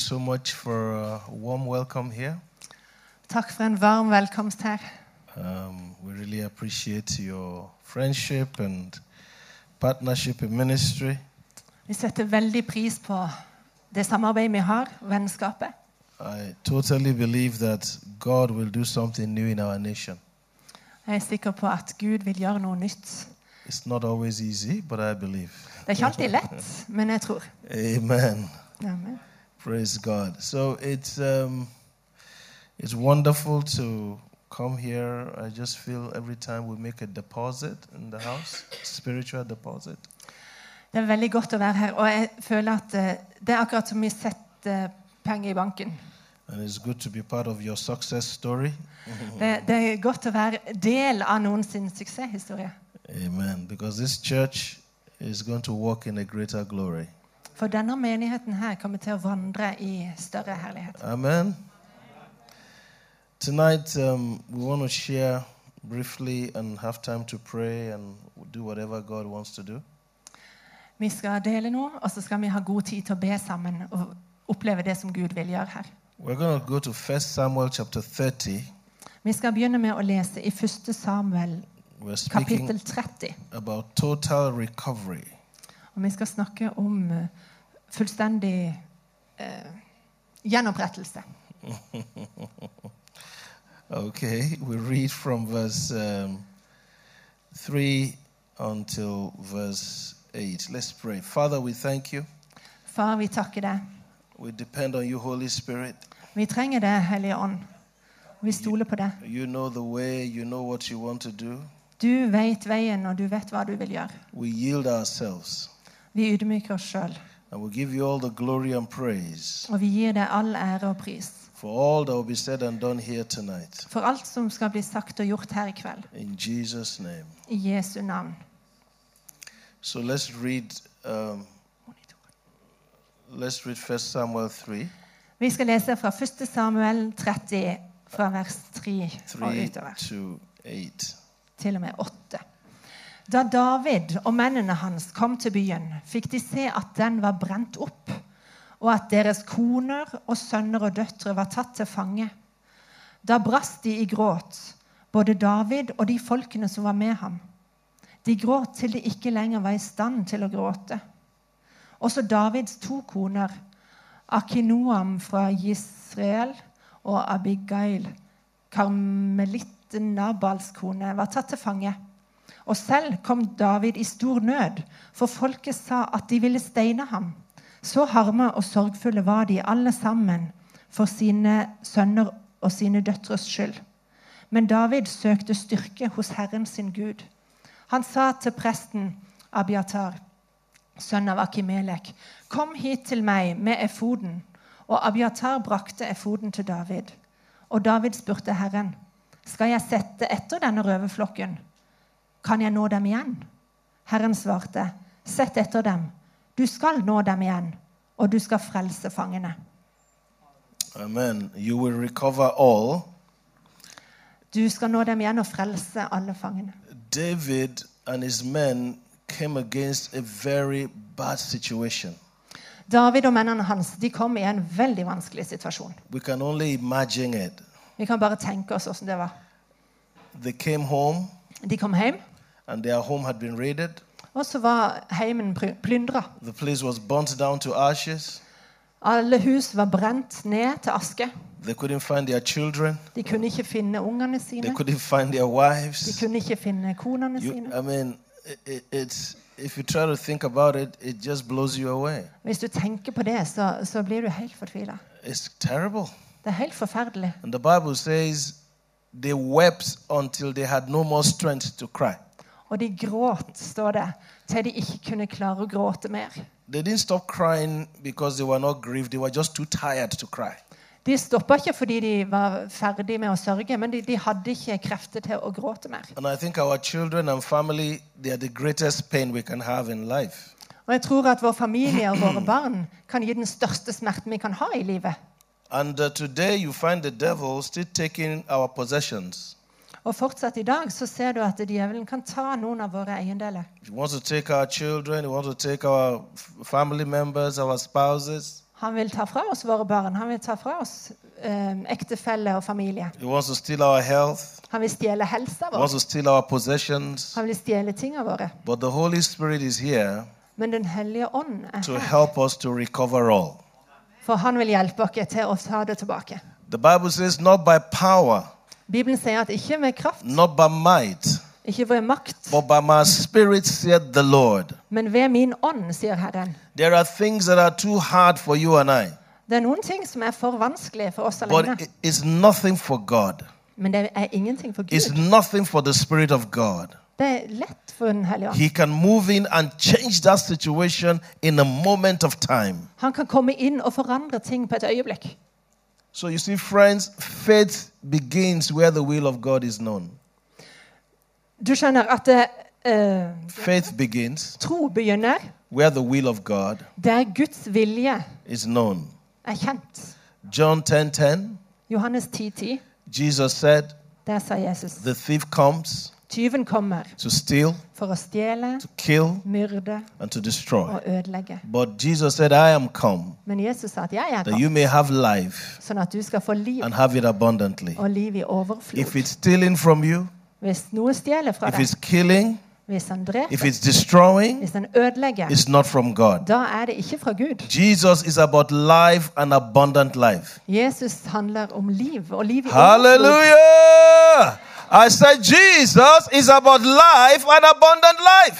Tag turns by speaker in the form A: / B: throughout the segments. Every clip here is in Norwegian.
A: so much for a warm welcome here.
B: Takk for en varm velkomst her.
A: Um, we really appreciate your friendship and partnership in ministry.
B: Vi setter veldig pris på det samarbeidet vi har, vennskapet.
A: I totally believe that God will do something new in our nation.
B: Jeg er sikker på at Gud vil gjøre noe nytt.
A: It's not always easy, but I believe.
B: Det er ikke alltid lett, men jeg tror.
A: Amen.
B: Amen.
A: Praise God. So it's um, it's wonderful to come here. I just feel every time we make a deposit in the house, spiritual deposit,
B: Det er veldig godt å være her, og jeg føler at eh, det er akkurat som vi setter penger i banken.
A: and it's good to be part of your success story.
B: Det, det er godt å være del av noen sin suksesshistorie.
A: Amen. Because this church is going to walk in a greater glory.
B: For denne menigheten her kommer til å vandre i større herlighet.
A: Amen. Tonight, um, we want to share briefly and have time to pray and do whatever God wants to do.
B: Vi skal dele nå, og så skal vi ha god tid til å be sammen og oppleve det som Gud vil gjøre her.
A: We're going to go to 1 Samuel chapter 30.
B: Vi skal begynne med å lese i 1. Samuel kapittel 30.
A: about total recovery.
B: Og vi skal snakke om eh, fullstendig eh, gjenopprettelse.
A: Okay, we read from verse um, 3 until verse 8. Let's pray. Father, we thank you.
B: Far, vi takker deg.
A: We depend on you, Holy Spirit.
B: Vi trenger deg, Hellige Ånd. Vi stoler på deg.
A: You know the way, you know what you want to do.
B: Du vet veien, og du vet hva du vil gjøre.
A: We yield ourselves
B: Vi ydmyker oss sjøl,
A: and we give you all the glory and praise
B: og vi gir deg all ære og pris
A: for all that will be said and done here tonight.
B: for alt som skal bli sagt og gjort her i kveld.
A: In Jesus' name.
B: I Jesu navn.
A: So let's read. Um, let's read 1 Samuel 3.
B: Vi skal lese fra 1. Samuel 30, fra vers 3 og utover.
A: to eight.
B: til og med åtte. Da David og mennene hans kom til byen, fikk de se at den var brent opp, og at deres koner og sønner og døtre var tatt til fange. Da brast de i gråt, både David og de folkene som var med ham. De gråt til de ikke lenger var i stand til å gråte. Også Davids to koner, Akinoam fra Israel og Abigail, karmelitten Nabals kone, var tatt til fange. Og selv kom David i stor nød, for folket sa at de ville steine ham. Så harme og sorgfulle var de alle sammen for sine sønner og sine døtres skyld. Men David søkte styrke hos Herren sin Gud. Han sa til presten Abiatar, sønn av Akimelek, kom hit til meg med efoden. Og Abiatar brakte efoden til David. Og David spurte Herren, skal jeg sette etter denne røverflokken? Kan jeg nå dem igjen? Herren svarte, sett etter dem. Du skal nå dem igjen, og du skal frelse fangene.
A: Amen. You will recover all.
B: Du skal nå dem igjen og frelse alle fangene.
A: David and his men came against a very bad situation.
B: David og mennene hans de kom i en veldig vanskelig situasjon.
A: We can only imagine it.
B: Vi kan bare tenke oss hvordan det var.
A: They came home,
B: De kom hjem,
A: and their home had been raided.
B: og så var heimen plyndra.
A: The place was burnt down to ashes.
B: Alle hus var brent ned til aske.
A: They couldn't find their children.
B: De kunne ikke finne ungene
A: They couldn't find their wives.
B: De kunne ikke finne konene
A: You,
B: sine.
A: I mean, it, it's if you try to think about it, it just blows you away.
B: Hvis du tenker på det, så, så blir du helt fortvila.
A: It's terrible.
B: Det er helt forferdelig.
A: And the Bible says they wept until they had no more strength to cry.
B: Og de gråt, står det, til de ikke kunne klare å gråte mer. De stoppa ikke fordi de var ferdig med å sørge, men de, de hadde ikke krefter til å gråte mer.
A: Family.
B: Og jeg tror at vår familie og våre barn kan gi den største smerten vi kan ha i livet.
A: And uh, today you find the devil still taking our possessions.
B: Og fortsatt i dag så ser du at djevelen kan ta noen av våre eiendeler.
A: Children, members.
B: Han vil ta fra oss våre barn. Han vil ta fra oss um, ektefelle og familie. Han vil stjele helsa
A: He
B: vår. Han vil stjele tingene våre.
A: But the Holy Spirit is here
B: Men Den hellige ånd er
A: to
B: her,
A: help us to recover all.
B: for han vil hjelpe oss til å ta det tilbake.
A: The Bible says, not by power,
B: Bibelen sier at ikke med kraft,
A: not by might,
B: ikke ved makt,
A: but by my spirit, said the Lord.
B: men ved min ånd, sier Herren.
A: There are things that are too hard for you and I,
B: Det er noen ting som er for vanskelig for oss
A: but
B: alene,
A: it- it's nothing for God.
B: men det er ingenting for
A: It's
B: Gud.
A: nothing for the Spirit of God.
B: Det er lett for Den hellige ånd.
A: He can move in and change that situation in a moment of time.
B: Han kan komme inn og forandre ting på et øyeblikk.
A: So you see, friends, faith begins where the will of God is known.
B: Du skjønner at eh,
A: Faith begins
B: tro begynner
A: where the will of God
B: der Guds vilje
A: is known.
B: er kjent.
A: John 10:10,
B: Johannes 10,10,
A: Jesus said,
B: der sa Jesus
A: "The thief comes
B: Tyven kommer
A: steal,
B: for å stjele,
A: kill,
B: myrde
A: destroy."
B: og ødelegge.
A: Jesus said, come
B: Men Jesus sa at jeg er kommet, sånn at du skal få liv,
A: and have it abundantly."
B: og liv i overflod.
A: you,
B: Hvis noe stjeler fra deg,
A: killing,
B: hvis han dreper, hvis han ødelegger, da er det ikke fra Gud.
A: Jesus.
B: Jesus handler om liv, og liv i overflod.
A: Hallelujah! I said Jesus is about life and abundant life.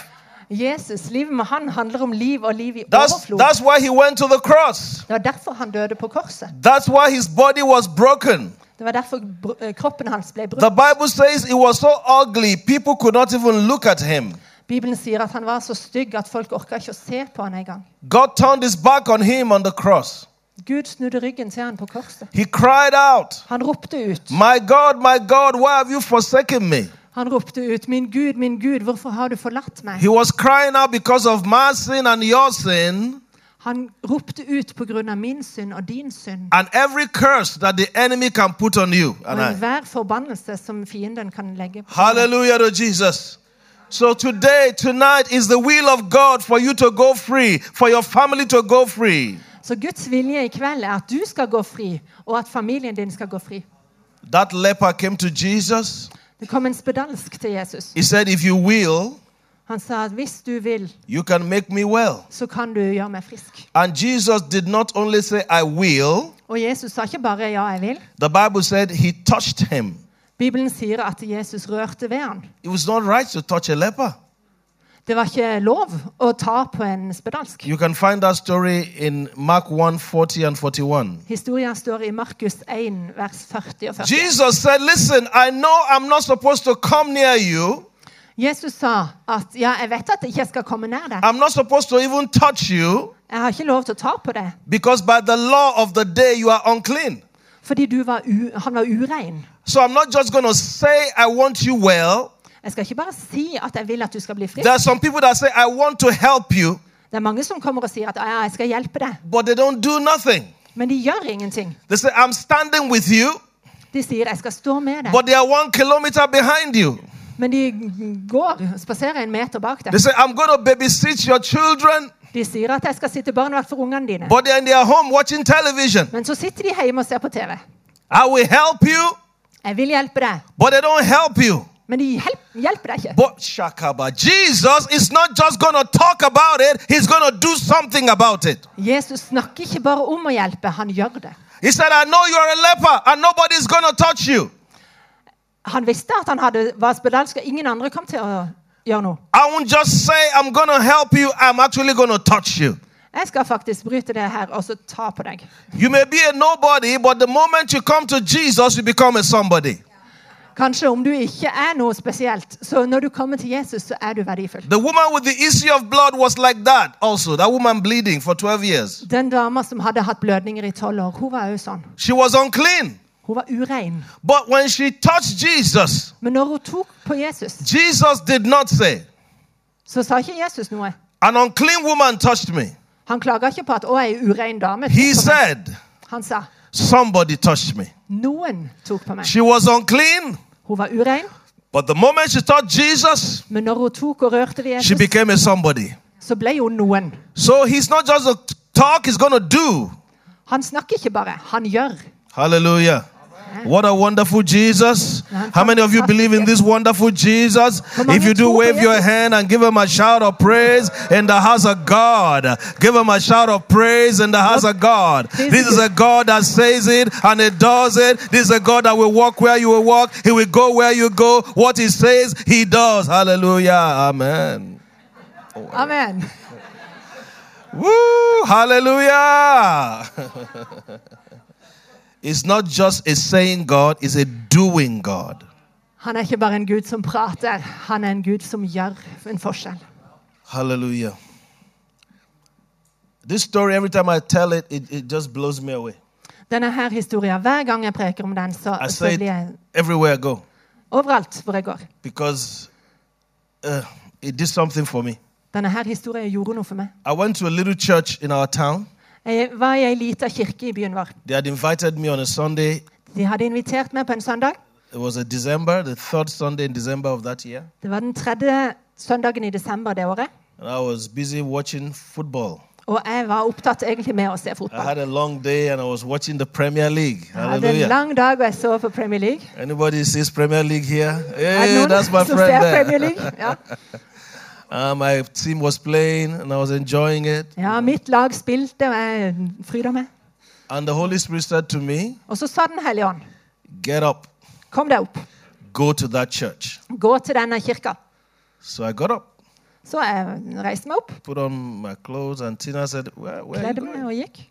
B: Jesus, livet med han handler om liv og liv i
A: That's,
B: overflod.
A: that's why he went to the cross.
B: Det var derfor han døde på korset.
A: That's why his body was broken.
B: Det var derfor br- eh, kroppen hans ble
A: The
B: brutt.
A: Bible says it was so ugly, people could not even look at him.
B: Bibelen sier at han var så stygg at folk orka ikke å se på han engang.
A: God turned his back on him on the cross.
B: Gud snudde ryggen til han på korset.
A: He cried out,
B: Han ropte ut.
A: My God, my God, why have you forsaken me?
B: Han ropte ut, 'Min Gud, min Gud, hvorfor har du forlatt meg?'
A: He was crying out because of my sin and your sin
B: Han ropte ut av min synd og din synd.
A: and every curse that the enemy can put on you
B: Og
A: I.
B: enhver forbannelse som fienden kan legge på.
A: Hallelujah to Jesus. So today, tonight is the will of God for you to go free, for your family to go free.
B: Så Guds vilje i kveld er at du skal gå fri, og at familien din skal gå fri.
A: That leper came to Jesus.
B: Det kom en spedalsk til Jesus.
A: He said, If you will,
B: Han sa at hvis du vil,
A: you can make me well.
B: så kan du gjøre meg frisk.
A: And Jesus did not only say, I will,
B: Og Jesus sa ikke bare 'ja, jeg vil'.
A: the Bible said he touched him.
B: Bibelen sier at Jesus rørte ved ham.
A: It was not right to touch a leper.
B: Det var ikke lov å ta på en spedalsk.
A: You can find that story in Mark 1 40 and 41.
B: Historien står i Markus 1, vers 40 og 40.
A: Jesus said, Listen, I know I'm not supposed to come near you,
B: Jesus sa at ja, jeg vet at jeg ikke skal komme nær deg.
A: I'm not supposed to even touch you.
B: Jeg har ikke lov til å ta på det,
A: Because by the law of the day you are unclean.
B: fordi du var han var urein.
A: So I'm not just going to say I want you well.
B: Jeg skal ikke bare si at jeg vil at du skal bli frisk.
A: There are some people that say I want to help you,
B: Det er mange som kommer og sier at ja, jeg skal hjelpe deg,
A: but they don't do nothing.
B: men de gjør ingenting.
A: They say I'm standing with you,
B: De sier jeg skal stå med deg,
A: but they are one kilometer behind you.
B: men de går, spaserer en meter bak
A: They
B: deg.
A: say I'm going to babysit your children,
B: De sier at jeg skal sitte barnevakt for ungene dine,
A: but they're in their home watching television.
B: men så sitter de hjemme og ser på TV.
A: I will help you,
B: Jeg vil hjelpe deg,
A: but they don't help you.
B: Men de hjelper deg ikke.
A: But Shakaba, Jesus is not just going to talk about it, he's going to do something about it.
B: Jesus snakker ikke bare om å hjelpe, han gjør det.
A: He said, I know you're a leper and nobody's going to touch you.
B: Han visste at han hadde, var spedalsk, og ingen andre kom til å gjøre noe.
A: I won't just say I'm going to help you, I'm actually going to touch you.
B: Jeg skal faktisk bryte det her og så ta på deg.
A: You may be a nobody, but the moment you come to Jesus, you become a somebody.
B: Kanskje om du ikke er noe spesielt, så når du kommer til Jesus, så er du verdifull.
A: The woman with the issue of blood was like that also. That woman bleeding for 12 years.
B: Den dama som hadde hatt blødninger i tolv år, hun var jo sånn.
A: She was unclean.
B: Hun var urein.
A: But when she touched Jesus,
B: Men når hun tok på Jesus,
A: Jesus did not say,
B: så sa ikke Jesus noe.
A: An unclean woman touched me.
B: Han klaga ikke på at 'å, ei urein dame'. tok
A: He
B: på meg.
A: said,
B: Han sa
A: Somebody touched me. me.
B: 'noen tok på meg'.
A: She was unclean,
B: Hun var urein,
A: but the moment she touched Jesus,
B: men når hun tok og rørte ved
A: she
B: Jesus,
A: became a somebody.
B: så ble hun noen.
A: So he's not just a talk, he's going to do.
B: Han snakker ikke bare, han gjør.
A: Hallelujah. What a wonderful Jesus. Uh-huh. How many of you believe in this wonderful Jesus? If you do, wave your hand and give him a shout of praise in the house of God. Give him a shout of praise in the house of God. This is a God that says it and it does it. This is a God that will walk where you will walk. He will go where you go. What he says, he does. Hallelujah. Amen.
B: Oh, Amen.
A: Woo! Hallelujah. it's not just a saying God, it's a doing God.
B: Han er ikke bare en Gud som prater, han er en Gud som gjør en forskjell.
A: Hallelujah. This story, every time I tell it, it, it just blows me away.
B: Denne her historien, Hver gang jeg preker om den, så,
A: I
B: så
A: say
B: blir jeg
A: it everywhere I go
B: overalt hvor jeg går.
A: because uh, it did something for me.
B: Denne her historien gjorde noe for meg.
A: I went to a little church in our town.
B: Jeg var i ei lita kirke i byen vår.
A: They had invited me on a Sunday.
B: De hadde invitert meg på en søndag.
A: It was a December, the third Sunday in December of that year.
B: Det var den tredje søndagen i desember det året.
A: And I was busy watching football.
B: Og jeg var opptatt egentlig med å se
A: I had a long day and I was watching the Premier League.
B: Jeg hadde en
A: Hallelujah.
B: lang dag, og jeg så på Premier League.
A: Anybody sees Premier League here?
B: Er
A: Hey, that's my friend there.
B: Premier League? Ja.
A: Uh, my team was playing and I was enjoying it.
B: ja, mitt lag spilte, og jeg fryda meg.
A: And the Holy Spirit said to me,
B: Og så sa Den hellige ånd,
A: Get up,
B: kom deg opp,
A: go to that church.
B: gå til denne kirka.
A: So I got up,
B: Så jeg reiste meg opp,
A: put on my clothes, and Tina said, Where, where are you
B: kledde meg
A: going?
B: og gikk.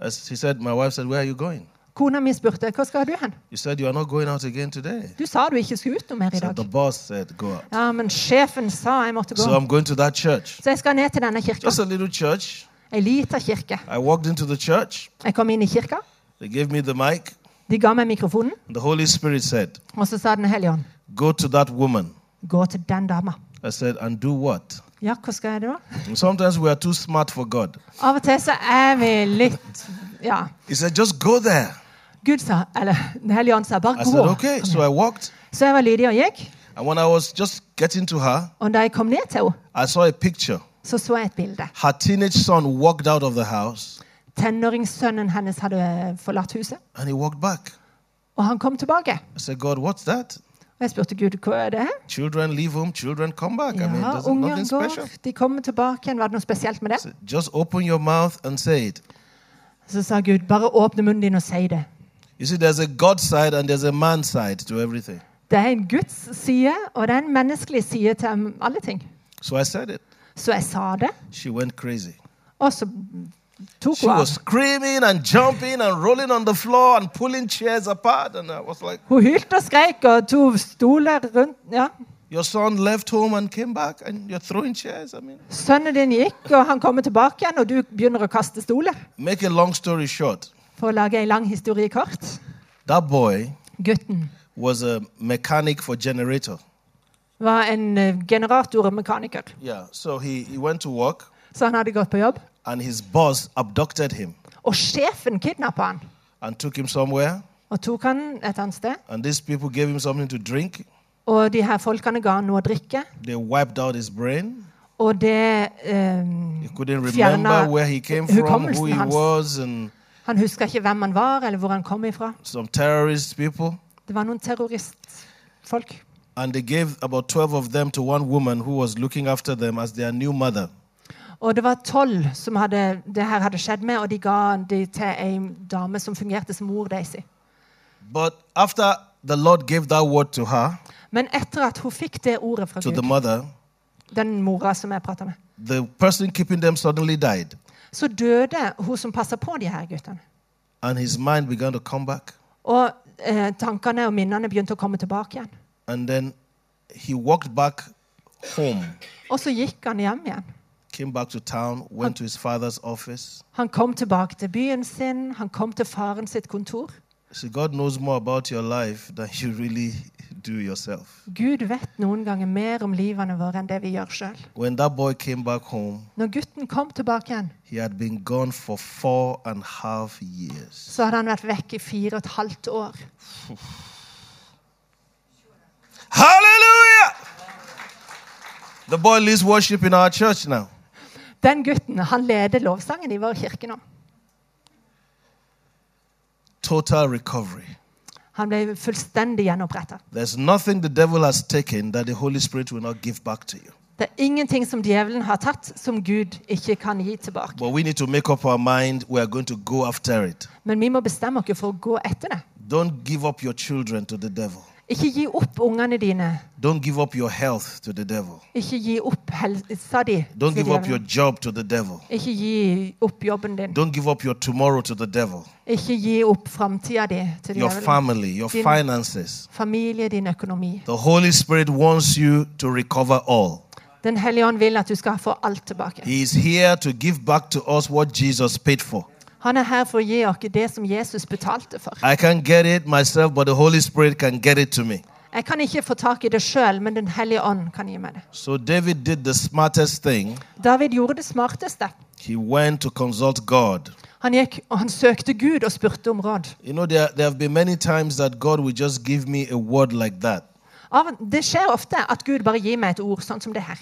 A: As she said, My wife said, Where are you going?
B: Kona mi spurte hva skal du hen.
A: You said you are not going out again today.
B: Du sa du ikke skulle ut noe mer i dag.
A: the boss said, Go out.
B: Ja, men sjefen sa jeg måtte gå.
A: So I'm going to that church.
B: Så jeg skal ned til denne kirka.
A: Just a little church.
B: Ei lita kirke.
A: I walked into the church.
B: Jeg kom inn i kirka.
A: They gave me the mic.
B: De ga meg mikrofonen,
A: And the Holy Spirit said,
B: og så sa Den hellige ånd,
A: Go to that woman.
B: gå til den dama.
A: I said, And do what?
B: Ja, hva skal jeg da?
A: Sometimes we are too smart for God.
B: Av og til så er vi litt Ja.
A: He said, Just go there.
B: Gud sa, eller Den hellige ånd sa, bare
A: I said,
B: gå.
A: Okay. So I walked.
B: Så jeg var lydig og gikk.
A: And when I was just getting to her,
B: Og da jeg kom ned til henne,
A: I saw a picture.
B: så så jeg et bilde.
A: Her teenage son walked out of the house
B: Tenåringssønnen hennes hadde forlatt huset,
A: and he walked back.
B: og han kom tilbake.
A: I said, God, what's that?
B: Og jeg spurte Gud hva er det her?
A: Children leave home, children come back. I mean,
B: Ja,
A: there's
B: går,
A: special.
B: de kommer tilbake igjen. Var det noe spesielt med det?
A: Just open your mouth and say it.
B: Så sa Gud, bare åpne munnen din og si det.
A: You see, there's a God side and there's a man side to everything.
B: Det er en Guds side, og det er en menneskelig side til alle ting.
A: So I said it.
B: Så jeg sa det,
A: She went crazy.
B: og så tok
A: She
B: hun av.
A: was screaming and jumping and rolling on the floor and pulling chairs apart. And I was like,
B: Hun hylte og skrek og tok stoler rundt. ja.
A: Your son left home and came back, and you're throwing chairs. I mean,
B: Sønnen din gikk, og han kommer tilbake igjen, og du begynner å kaste stoler.
A: make a long story short,
B: For å lage en lang historie kort.
A: that boy
B: Gutten
A: was a mechanic for generator.
B: var en eh, generatormekaniker.
A: Yeah, so he, he went to work,
B: Så han hadde gått på jobb.
A: and his boss abducted him
B: Og sjefen kidnappa han
A: and took him somewhere.
B: og tok han et annet sted.
A: And these people gave him something to drink.
B: Og de her folkene ga han noe å drikke.
A: They wiped out his brain.
B: Og det eh,
A: He couldn't
B: Fjerna
A: remember where he came from, who
B: hukommelsen
A: he
B: hans.
A: was, and
B: Han huska ikke hvem han var, eller hvor han kom ifra. Det var noen terroristfolk.
A: And they gave about 12 of them to one woman who was looking after them as their new mother.
B: Og det var tolv som hadde, det her hadde skjedd med, og de ga det til ei dame som fungerte som mor Daisy.
A: But after the Lord gave that word to her,
B: Men etter at hun fikk det ordet fra
A: to the
B: Gud,
A: mother,
B: den mora som jeg prata med,
A: the person keeping them suddenly died.
B: så døde hun som passa på de her guttene.
A: And his mind began to come back.
B: Og eh, tankene og minnene begynte å komme tilbake igjen.
A: And then he walked back home,
B: Og så gikk han hjem igjen.
A: came back to town, went to his father's office.
B: Han kom tilbake til byen sin, han kom til faren sitt kontor.
A: See, God knows more about your life than you really do yourself.
B: Gud vet noen ganger mer om livene våre enn det vi gjør sjøl.
A: When that boy came back home,
B: Når gutten kom tilbake igjen,
A: he had been gone for four and a half years.
B: så hadde han vært vekk i fire og et halvt år.
A: Hallelujah! The boy leads worship in our church now.
B: Den gutten han leder lovsangen i vår kirke nå.
A: Total recovery.
B: Han ble fullstendig gjenoppretta.
A: There's nothing the devil has taken that the Holy Spirit will not give back to you.
B: Det er ingenting som djevelen har tatt, som Gud ikke kan gi tilbake. Men vi må bestemme oss for å gå etter det.
A: Don't give up your children to the devil.
B: Ikke gi opp ungene dine.
A: Don't give up your health to the devil.
B: Ikke gi opp helsa di.
A: Don't give up your job to the devil.
B: Ikke gi opp jobben din.
A: Don't give up your tomorrow to the devil.
B: Ikke gi opp framtida di til
A: Your family, your
B: Din-
A: finances.
B: Familie, din økonomi.
A: The Holy Spirit wants you to recover all.
B: Den hellige ånd vil at du skal få alt tilbake.
A: He is here to give back to us what Jesus paid for.
B: Han er her for å gi oss det som Jesus betalte for.
A: I can't get it myself, but the Holy Spirit can get it to me.
B: Jeg kan ikke få tak i det sjøl, men Den hellige ånd kan gi meg det.
A: So David did the smartest thing.
B: David gjorde det smarteste.
A: He went to consult God.
B: Han gikk og han søkte Gud og spurte om råd.
A: You know, there, there have been many times that God will just give me a word like that.
B: Av- Det skjer ofte at Gud bare gir meg et ord sånn som det her.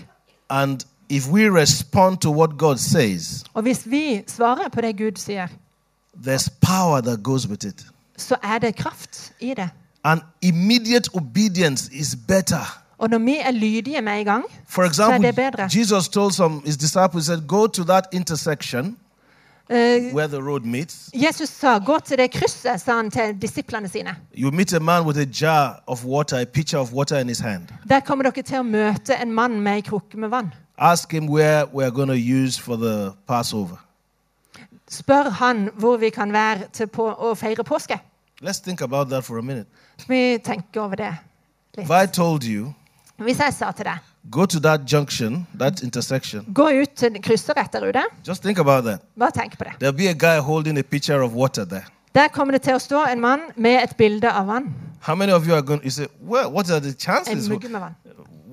A: And if we respond to what God says,
B: Og hvis vi svarer på det Gud sier,
A: there's power that goes with it.
B: så er det kraft i det.
A: And immediate obedience is better.
B: Og når vi er lydige med en gang,
A: For
B: så er det bedre.
A: Jesus told some his disciples, he said, Go to that intersection
B: Eh,
A: where the road meets.
B: Jesus sa 'gå til det krysset', sa han til disiplene sine.
A: You meet a man with a jar of water, a pitcher of water in his hand.
B: Der kommer dere til å møte en mann med ei krukke med vann.
A: Ask him where we're going to use for the Passover.
B: Spør han hvor vi kan være til på å feire påske.
A: Let's think about that for a minute.
B: Vi tenker over det litt.
A: If I told you,
B: Hvis jeg sa til deg
A: go to that junction, that intersection,
B: gå ut til krysset rett der ute,
A: just think about that.
B: bare tenk på det.
A: There'll be a guy holding a picture of water there.
B: Der kommer det til å stå en mann med et bilde av vann.
A: How many of you are going? to say, well, what are the
B: En
A: chances?
B: mugge med vann.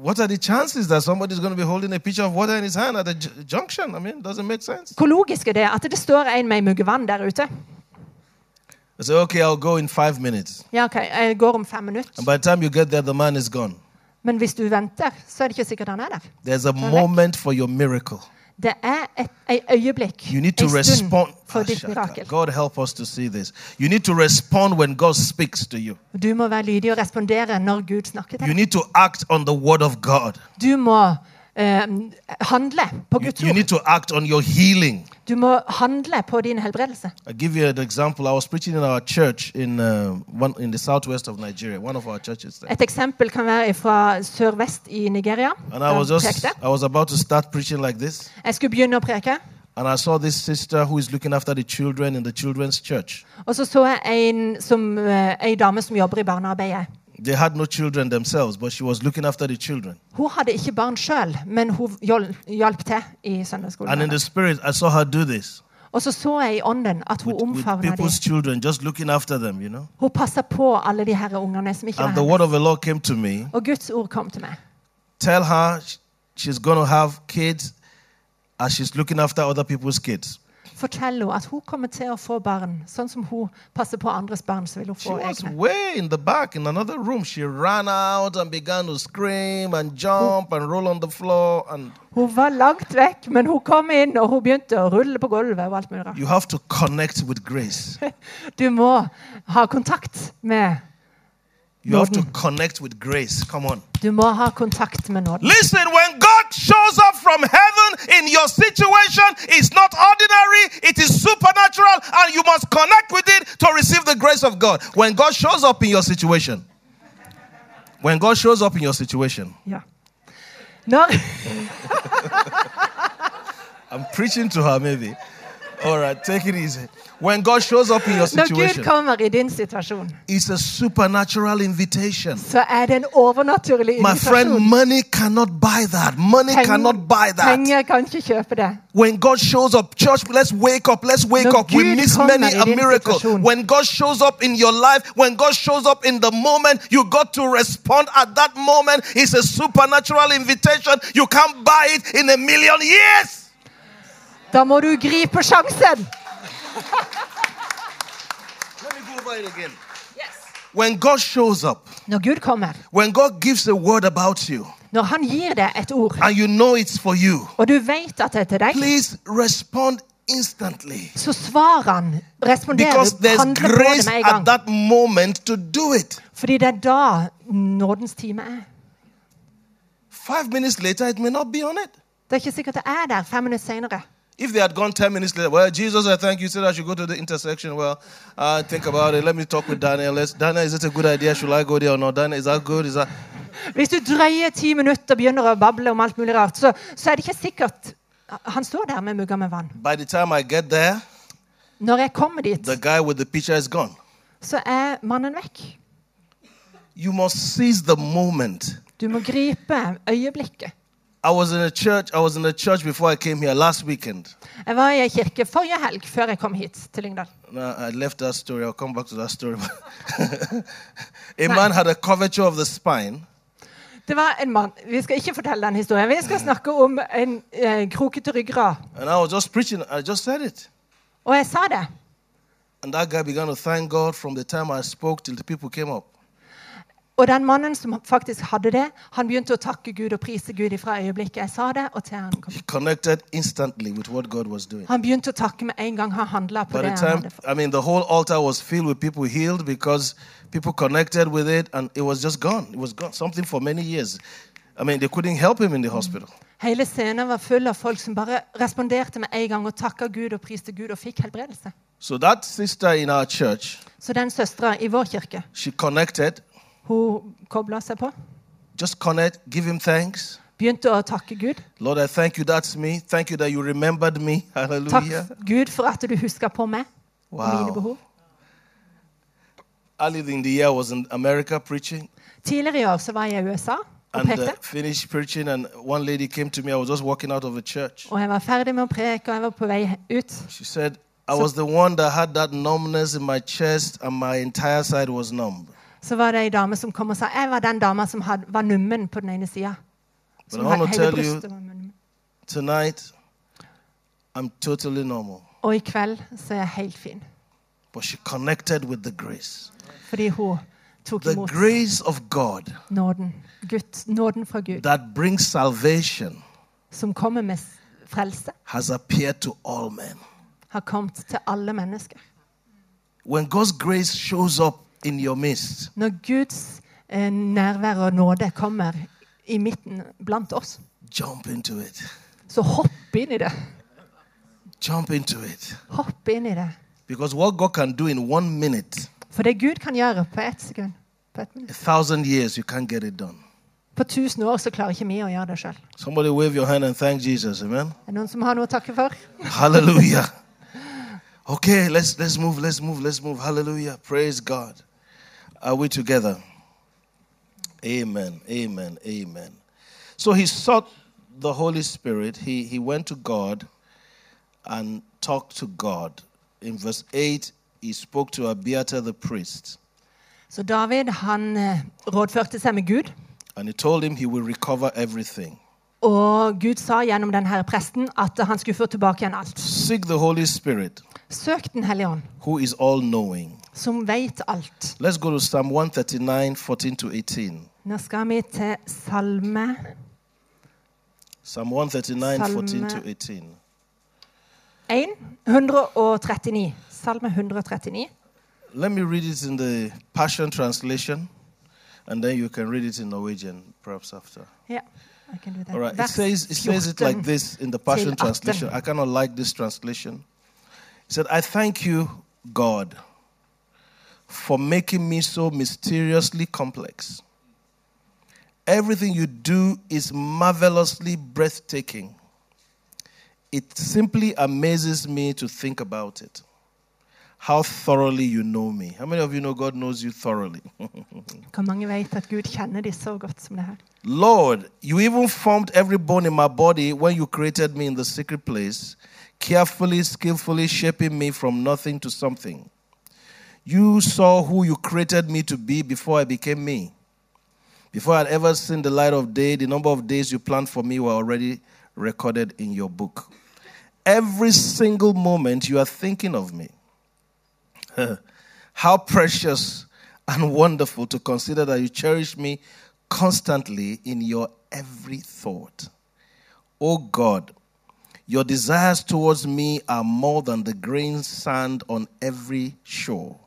A: What are the chances that somebody's going to be holding a pitcher of water in his hand at a junction? I mean, doesn't make sense?
B: Hvor logisk er det at det står en med en mugge vann der ute?
A: I say, okay, I'll go in five minutes.
B: Ja, ok, jeg går om fem minutter.
A: And by the time you get there, the man is gone.
B: Men hvis du venter, så er det ikke sikkert han er der.
A: There's a moment for your miracle.
B: Det er et et øyeblikk,
A: You need to respond.
B: for
A: Ah,
B: ditt mirakel.
A: God help us to see this. You need to respond when God speaks to you.
B: Du må være lydig og respondere når Gud snakker til
A: You
B: deg.
A: need to act on the word of God.
B: Du må handle på
A: You,
B: Guds
A: you need to act on your healing.
B: Du må handle på din helbredelse.
A: I'll give you an example. I was preaching in our church in uh, one in the southwest of Nigeria, one of our churches there.
B: Et eksempel kan være fra sørvest i Nigeria.
A: And I was just. I was about to start preaching like this,
B: Jeg skulle begynne å preke,
A: and I saw this sister who is looking after the children in the children's church.
B: og så så jeg en, som, eh, en dame som jobber i barnearbeidet.
A: They had no children themselves, but she was looking after the children.
B: Hun hadde ikke barn sjøl, men hun hjalp til i søndagsskolen.
A: And in the spirit, I saw her do this
B: Og så så jeg i ånden at hun omfavna dem.
A: people's children, just looking after them, you know.
B: Hun passa på alle de her ungene som ikke
A: And the
B: hennes.
A: word of the Lord came to me.
B: Og Guds ord kom til meg.
A: Tell her she's going to have kids as she's looking after other people's kids.
B: Fortell hun at hun kommer til å få barn. Sånn som hun passer på andres barn, så vil hun få egne.
A: way in the back in room. She ran out and began to scream and jump and roll on the floor. And
B: Hun var langt vekk, men hun kom inn og hun begynte å rulle på gulvet. og alt mulig rart.
A: you have to connect with grace.
B: Du må ha kontakt med
A: You have to connect with grace. Come on.
B: Du må ha kontakt med nåden.
A: Listen, when God shows up from heaven your situation, is not ordinary, it is supernatural, and you must connect with it to receive the grace of God. When God shows up in your situation, when God shows up in your situation,
B: Yeah. No.
A: I'm preaching to her maybe. All right, take it easy. When God shows up in your
B: når Gud
A: situation,
B: kommer i din situasjon,
A: it's a supernatural invitation.
B: så er det en overnaturlig
A: My friend, money cannot buy that. Money
B: Peng-
A: cannot buy that.
B: Penger kan ikke kjøpe det.
A: When God shows up, church, let's wake up. Let's wake
B: Når
A: up. We
B: Gud
A: miss
B: kommer
A: many
B: i
A: a
B: din
A: miracle.
B: situasjon.
A: When God shows up in your life, when God shows up in the moment, you got to respond at that moment. It's a supernatural invitation. You can't buy it in a million years.
B: Da må du gripe sjansen.
A: When God shows up,
B: Når Gud kommer,
A: when God gives a word about you,
B: når han gir deg et ord,
A: and you know it's for you,
B: og du vet at det er til deg,
A: please respond
B: instantly. Så svarer han, responderer,
A: Because there's grace at that moment to do it.
B: Fordi det er da nådens time er.
A: Five minutes later, it may not be on it.
B: Det er ikke sikkert det er der fem minutter senere.
A: If they had gone 10 minutes later, well, Jesus, I thank you. said I should go to the intersection. Well, uh, think about it. Let me talk with Daniel. Let's, Daniel, is it a good idea? Should I go there or not? Daniel, is that good? Is that...
B: Hvis du drøyer ti minutter og begynner å bable om alt mulig rart, så, så er det ikke sikkert Han står der med mugger med vann.
A: By the time I get there,
B: Når jeg kommer dit,
A: the guy with the is gone.
B: så er mannen vekk.
A: You must seize the moment.
B: Du må gripe øyeblikket.
A: I was in a church. I was in a church before I came here last weekend.
B: Jeg var i en kirke forrige helg før jeg kom hit til Lyngdal.
A: No, I left that story. I'll come back to that story. a man had a curvature of the spine,
B: Det var en mann, Vi skal ikke fortelle den historien. Vi skal snakke om en eh, krokete ryggrad.
A: and I was just preaching. I just said it.
B: Og jeg sa det.
A: And that guy began to thank God from the time I spoke till the people came up.
B: Og den mannen som faktisk hadde det, han begynte å takke Gud og prise Gud fra øyeblikket jeg sa det, og til han kom. Han begynte å takke med en gang han handla på
A: By
B: det
A: time,
B: han hadde fått.
A: I mean, the whole altar was filled with people healed because people connected with it and it was just gone. It was gone. Something for many years. I mean, they couldn't help him in the hospital.
B: Hele scenen var full av folk som bare responderte med en gang og takka Gud og priste Gud og fikk helbredelse.
A: So that sister in our church,
B: Så den søstera i vår kirke,
A: she connected,
B: hun kobla seg på.
A: just connect, give him thanks.
B: Begynte å takke Gud.
A: Lord, I thank you. That's me. Thank you that you remembered me.
B: Takk Gud for at du huska på meg og mine behov.
A: Earlier in the year, I was in America preaching
B: Tidligere i år så var jeg i USA
A: and uh, finished preaching. And one lady came to me. I was just walking out of a church.
B: Og jeg var ferdig med å preke, og jeg var på vei ut.
A: She said, I was the one that had that numbness in my chest, and my entire side was numb.
B: Så var det ei dame som kom og sa jeg var den dama som had, var nummen på den ene sida.
A: Totally.
B: Og i kveld så er jeg helt fin.
A: But she connected with the grace.
B: Fordi hun tok
A: The
B: imot
A: grace of God
B: nåden. Gud, nåden fra Gud.
A: that brings salvation
B: Som kommer med frelse.
A: has appeared to all men.
B: Har kommet til alle mennesker.
A: When God's grace shows up in your midst,
B: Når Guds eh, nærvær og nåde kommer i midten blant oss,
A: jump into it.
B: så hopp inn i det.
A: Jump into it.
B: Hopp inn i det.
A: Because what God can do in one minute,
B: For det Gud kan gjøre på ett sekund, på ett
A: a
B: minutt
A: thousand years, you can't get it done.
B: På tusen år så klarer ikke vi å gjøre det sjøl.
A: Somebody wave your hand and thank Jesus. Amen.
B: Er det noen som har noe å takke for?
A: Hallelujah. Okay, let's let's move, let's move, let's move. Hallelujah. Praise God. Are we together? Amen. Amen. Amen. So he sought the Holy Spirit. He he went to God and talked to God. In verse 8, he spoke to Abiathar the priest,
B: Så David han eh, rådførte seg med Gud.
A: and he told him he will recover everything.
B: Og Gud sa gjennom denne presten at han skulle få tilbake igjen alt.
A: Seek the Holy Spirit,
B: Søk Den hellige ånd,
A: who is all knowing.
B: Som veit alt.
A: Let's go to Psalm 139, 14 to 18.
B: Nå skal vi til Salme
A: Psalm 139,
B: Salme-
A: 14 to 18.
B: 1, 139. Salme 139.
A: Let me read it in the Passion Translation, and then you can read it in Norwegian, perhaps after.
B: Ja, I can do that.
A: All right. It says, it says it like this in the Passion Translation.
B: 18.
A: I cannot like this translation. It said, I thank you, God, for making me so mysteriously complex. Everything you do is marvelously breathtaking. It simply amazes me to think about it. How thoroughly you know me. How many of you know God knows you thoroughly?
B: Hvor mange vet at Gud kjenner de så godt som det her?
A: Lord, you even formed every bone in my body when you created me in the secret place, carefully, skillfully shaping me from nothing to something. You saw who you created me to be before I became me. Before I'd ever seen the light of day, the number of days you planned for me were already recorded in your book. Every single moment you are thinking of me. How precious and wonderful to consider that you cherish me constantly in your every thought. Oh God, Your desires towards me are more than the green sand on every shore.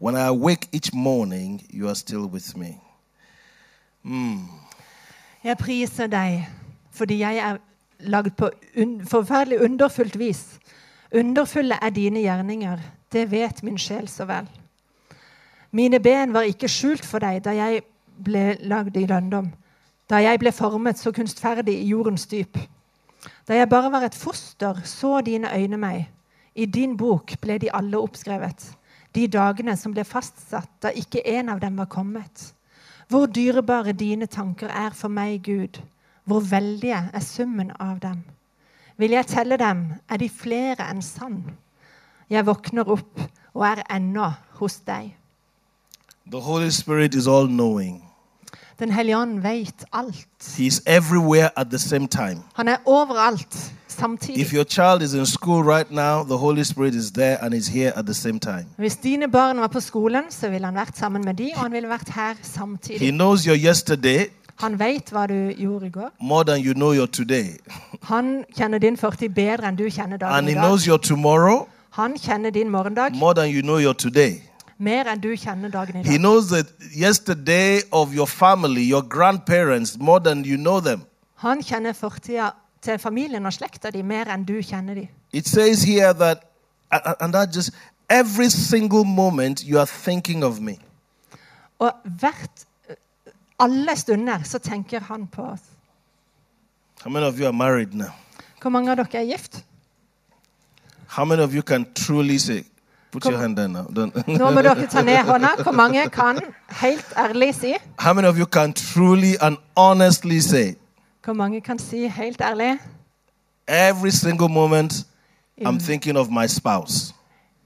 A: When I awake each morning, you are still with me.
B: Jeg priser deg fordi jeg er lagd på un forferdelig underfullt vis. Underfulle er dine gjerninger, det vet min sjel så vel. Mine ben var ikke skjult for deg da jeg ble lagd i lønndom, da jeg ble formet så kunstferdig i jordens dyp. Da jeg bare var et foster, så dine øyne meg. I din bok ble de alle oppskrevet, de dagene som ble fastsatt da ikke en av dem var kommet. Hvor dyrebare dine tanker er for meg, Gud. Hvor veldige er summen av dem. Vil jeg telle dem, er de flere enn sand. Jeg våkner opp og er ennå hos deg.
A: The Holy Spirit is all knowing,
B: Den hellige ånd vet alt.
A: He's everywhere at the same time.
B: Han er overalt
A: If
B: samtidig.
A: your child is in school right now, the Holy Spirit is there and is here at the same time.
B: Hvis dine barn var på skolen, så ville han vært sammen med de, og han ville vært her
A: He
B: samtidig.
A: knows your yesterday
B: Han vet hva du gjorde i går.
A: more than you know your today.
B: Han kjenner din fortid bedre enn du kjenner dagen
A: He
B: i dag.
A: knows your tomorrow
B: Han kjenner din morgendag
A: more than you know your today.
B: Mer enn du kjenner dagen i
A: He
B: dag.
A: knows the yesterday of your family, your grandparents, more than you know them.
B: Han kjenner fortida til familien og slekta di mer enn du kjenner de.
A: It says here that, and and that just every single moment you are thinking of me.
B: Og hvert alle stunder så tenker han på oss.
A: How many of you are married now?
B: Hvor mange av dere er gift?
A: How many of you can truly say, put your hand down now.
B: Nå må dere ta ned hånda. Hvor mange kan helt ærlig si?
A: How many of you can truly and honestly say,
B: Hvor mange kan si helt ærlig?
A: every single moment I'm thinking of my spouse?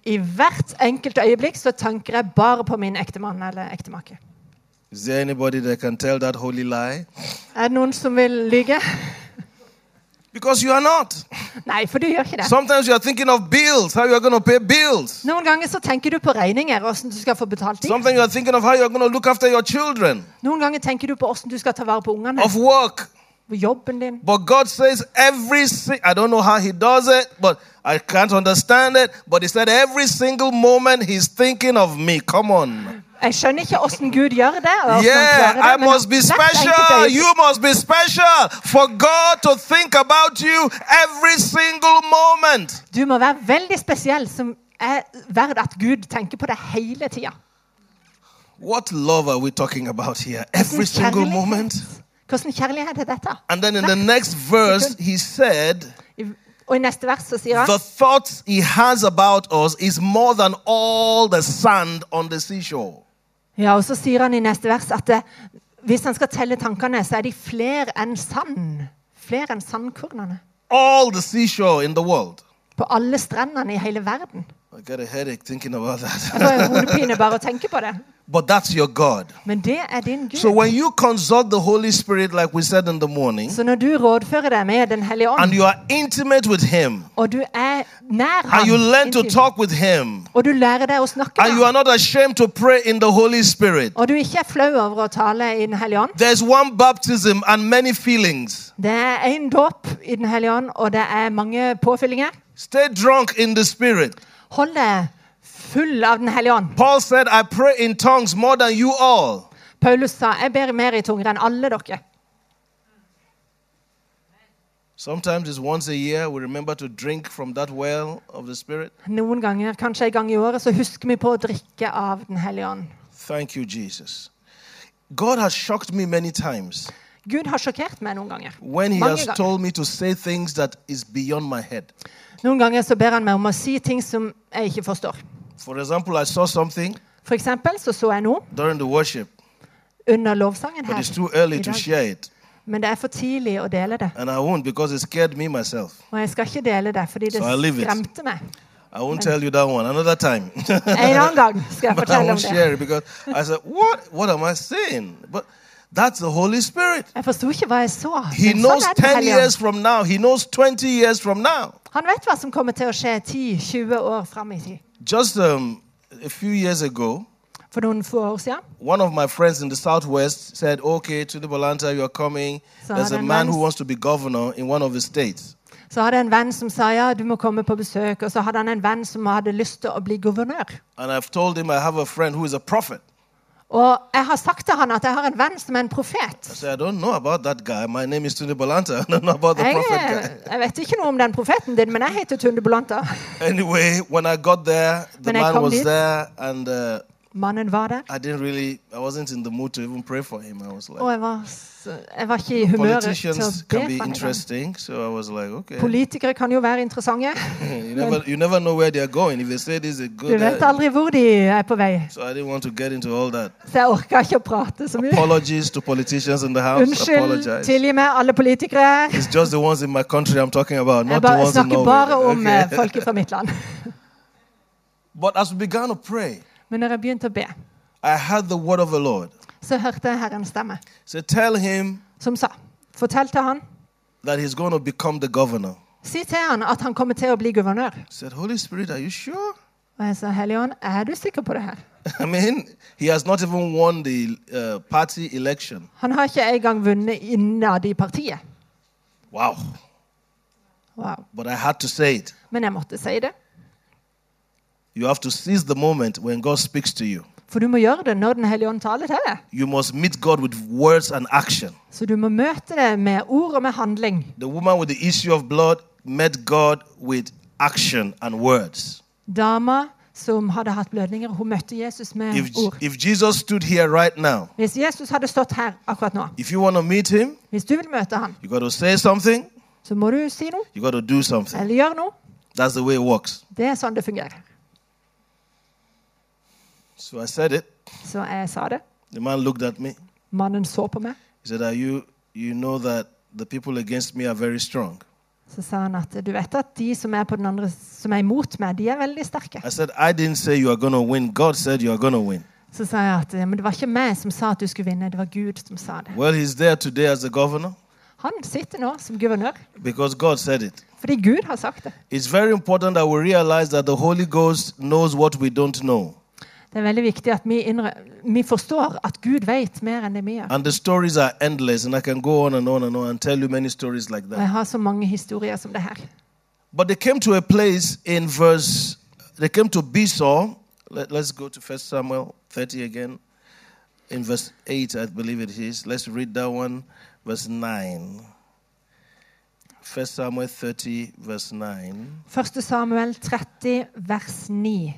B: I hvert enkelt øyeblikk så tanker jeg bare på min ektemann eller ektemake.
A: Is there anybody that can tell that holy lie?
B: Er det noen som vil lyge?
A: Because you are not.
B: Nei, for du gjør ikke det.
A: Sometimes you are thinking of bills, how you are going to pay bills.
B: Noen ganger så tenker du på regninger hvordan du skal få betalt dem.
A: Sometimes you are thinking of how you are going to look after your children,
B: Noen ganger tenker du på hvordan du skal ta vare på ungene.
A: of work.
B: På jobben din.
A: But God says every si- I don't know how he does it, but I can't understand it. But he said every single moment he's thinking of me. Come on.
B: Jeg skjønner ikke hvordan Gud gjør det. og
A: Yeah, I must be special. You must be special for God to think about you every single moment.
B: Du må være veldig spesiell, som er verdt at Gud tenker på det hele tida.
A: What love are we talking about here? Every single moment.
B: Hvordan kjærlighet er dette?
A: And then in the next verse, he said,
B: Og i neste vers så sier han
A: The thoughts he has about us is more than all the sand on the seashore.
B: Ja, og så sier han i neste vers at det, hvis han skal telle tankene, så er de flere enn sand. Flere enn sandkornene.
A: All the seashore in the world.
B: På alle strendene i hele verden.
A: I got a headache thinking about
B: Jeg
A: that.
B: får hodepine bare å tenke på det.
A: But that's your God.
B: Men det er din Gud.
A: So when you consult the Holy Spirit, like we said in the morning,
B: Så når du rådfører deg med Den hellige
A: and you are intimate with Him,
B: og du er nær
A: and
B: ham,
A: you learn to talk with Him,
B: og du lærer deg å snakke
A: and
B: med
A: you are not ashamed to pray in the Holy Spirit,
B: og du ikke er flau over å tale i Den hellige ånd
A: there's one baptism and many feelings.
B: Det er én dåp i Den hellige ånd, og det er mange påfyllinger.
A: Stay drunk in the Spirit.
B: Hold deg full av Den hellige ånd.
A: Paul said, I pray in tongues more than you all.
B: Paulus sa jeg ber mer i tunger enn alle dere.
A: Sometimes it's once a year we remember to drink from that well of the Spirit.
B: Noen ganger, kanskje en gang i året, så husker vi på å drikke av Den hellige ånd.
A: Thank you, Jesus. God has shocked me many times
B: Gud har sjokkert meg noen ganger.
A: when He
B: Mange
A: has
B: ganger.
A: told me to say things that is beyond my head.
B: Noen ganger så ber han meg om å si ting som jeg ikke forstår.
A: For example, I saw something
B: For eksempel så så jeg noe
A: during the worship,
B: under lovsangen
A: but
B: her.
A: it's too early
B: i
A: to
B: dag.
A: share it.
B: Men det er for tidlig å dele det.
A: And I won't because it scared me myself.
B: Og jeg skal ikke dele det fordi det
A: So I leave it.
B: skremte meg.
A: I won't tell you that one another time.
B: En annen gang skal jeg
A: but I
B: fortelle om
A: won't
B: det.
A: share it because I said, What? What am I saying? But that's the Holy Spirit.
B: Jeg forsto ikke hva jeg så.
A: He
B: Men
A: knows
B: sånn er Den
A: 10
B: hellige ånd.
A: years from now, He knows 20 years from now.
B: Han vet hva som kommer til å skje 10-20 år fram i tid.
A: Just um, a few years ago,
B: For noen få år siden
A: one of my friends in the southwest said, Okay, to the Bolanta, you are coming.
B: So
A: There's a man who wants to be governor in one of the states.
B: Så hadde jeg en venn som sa ja, du må komme på besøk. Og så hadde han en venn som hadde lyst til å bli guvernør.
A: And I've told him I have a friend who is a prophet.
B: Og jeg har sagt til han at jeg har en venn som er en profet.
A: I said, I don't know about that guy. My name is Tunde Balanta. I don't know about the
B: Jeg,
A: prophet
B: eh,
A: guy.
B: jeg vet ikke noe om den profeten din, men jeg heter Tunde Bolanta.
A: Anyway, when I got there, the
B: When I
A: man
B: come
A: was
B: dit-
A: there, and uh,
B: Mannen var der.
A: I didn't really, I wasn't in the mood to even pray for him. I was like,
B: Og jeg var, jeg var ikke i humøret til å be for ham.
A: So I was like, okay.
B: Politikere kan jo være interessante.
A: you never, you never know where they're going. If they say this is a
B: Du vet aldri hvor de er på vei.
A: so I didn't want to get into all that.
B: Så jeg orka ikke å prate så mye.
A: Apologies to politicians in the house.
B: Unnskyld, tilgi meg, alle politikere.
A: It's just the ones in my country I'm talking about,
B: Jeg
A: not the ones in
B: snakker
A: Norway.
B: bare om eh,
A: Okay.
B: folket fra mitt land.
A: But as we began to pray,
B: Men når jeg begynte å be,
A: I heard the word of the Lord.
B: så hørte jeg Herrens stemme,
A: So tell him
B: som sa Fortell til han,
A: that he's going to become the governor.
B: si til han at han kommer til å bli guvernør.
A: I said, Holy Spirit, are you sure?
B: Og jeg sa, Helligånd, er du sikker på det her?
A: I mean, he has not even won the uh, party election.
B: Han har ikke engang vunnet innad i partiet.
A: Wow.
B: Wow.
A: But I had to say it.
B: Men jeg måtte si det.
A: You have to seize the moment when God speaks to you.
B: For du må gjøre det når Den hellige ånd taler til deg.
A: You must meet God with words and action.
B: Så du må møte det med ord og med handling.
A: The woman with the issue of blood met God with action and words.
B: Dama som hadde hatt blødninger, hun møtte Jesus med
A: If,
B: ord.
A: if Jesus stood here right now,
B: Hvis Jesus hadde stått her akkurat nå,
A: if you want to meet him,
B: hvis du vil møte ham,
A: you got to say something,
B: så må du si noe
A: you got to do something.
B: eller gjøre noe.
A: That's the way it works.
B: Det er sånn det fungerer.
A: So I said it.
B: Så jeg sa det.
A: The man looked at me.
B: Mannen så på meg.
A: He said, Are you you know that the people against me are very strong?
B: Så sa han at du vet at de som er på den andre, som er imot meg, de er veldig sterke.
A: I said, I didn't say you are gonna win. God said you are gonna win.
B: Så sa jeg at men det var ikke meg som sa at du skulle vinne, det var Gud som sa det.
A: Well, he's there today as the governor
B: Han sitter nå som guvernør
A: because God said it.
B: fordi Gud har sagt det.
A: It's very important that we realize that the Holy Ghost knows what we don't know.
B: Det er veldig viktig at vi, vi forstår at Gud vet mer enn det vi gjør.
A: Like
B: jeg har så mange historier som det her.
A: But they came to a place in verse, they came to Besor. Let, let's go to 1 Samuel 30 again. In verse 8, I believe it is. Let's read that one, verse 9. 1 Samuel 30, verse 9.
B: 1. Samuel 30, vers 9.